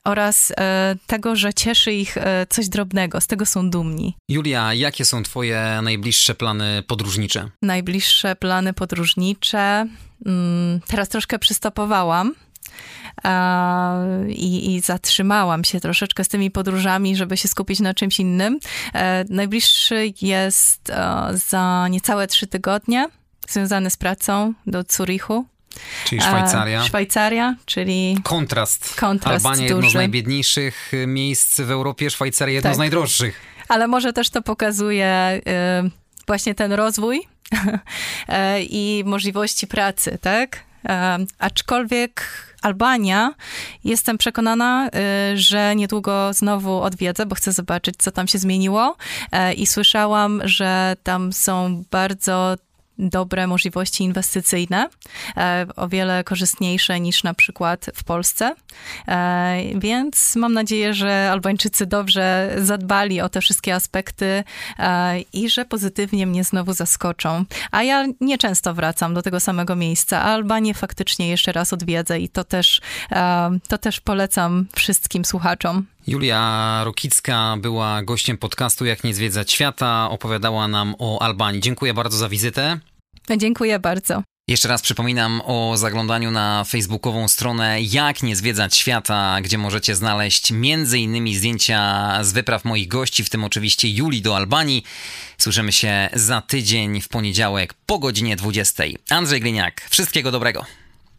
oraz e, tego, że cieszy ich e, coś drobnego, z tego są dumni. Julia, jakie są Twoje najbliższe plany podróżnicze? Najbliższe plany podróżnicze. Mm, teraz troszkę przystopowałam i, i zatrzymałam się troszeczkę z tymi podróżami, żeby się skupić na czymś innym. E, najbliższy jest e, za niecałe trzy tygodnie, związany z pracą do Zurichu. Czyli Szwajcaria. Szwajcaria, czyli. Kontrast. Kontrast Albania jedno z najbiedniejszych miejsc w Europie, Szwajcaria jedno tak. z najdroższych. Ale może też to pokazuje y, właśnie ten rozwój i możliwości pracy, tak? aczkolwiek Albania, jestem przekonana, y, że niedługo znowu odwiedzę, bo chcę zobaczyć, co tam się zmieniło. E, I słyszałam, że tam są bardzo dobre możliwości inwestycyjne, e, o wiele korzystniejsze niż na przykład w Polsce. E, więc mam nadzieję, że Albańczycy dobrze zadbali o te wszystkie aspekty e, i że pozytywnie mnie znowu zaskoczą. A ja nieczęsto wracam do tego samego miejsca, Albanię faktycznie jeszcze raz odwiedzę i to też, to też polecam wszystkim słuchaczom. Julia Rokicka była gościem podcastu Jak nie zwiedzać świata, opowiadała nam o Albanii. Dziękuję bardzo za wizytę. Dziękuję bardzo. Jeszcze raz przypominam o zaglądaniu na facebookową stronę Jak nie zwiedzać świata, gdzie możecie znaleźć m.in. zdjęcia z wypraw moich gości, w tym oczywiście Julii do Albanii. Słyszymy się za tydzień w poniedziałek po godzinie 20. Andrzej Gliniak, wszystkiego dobrego.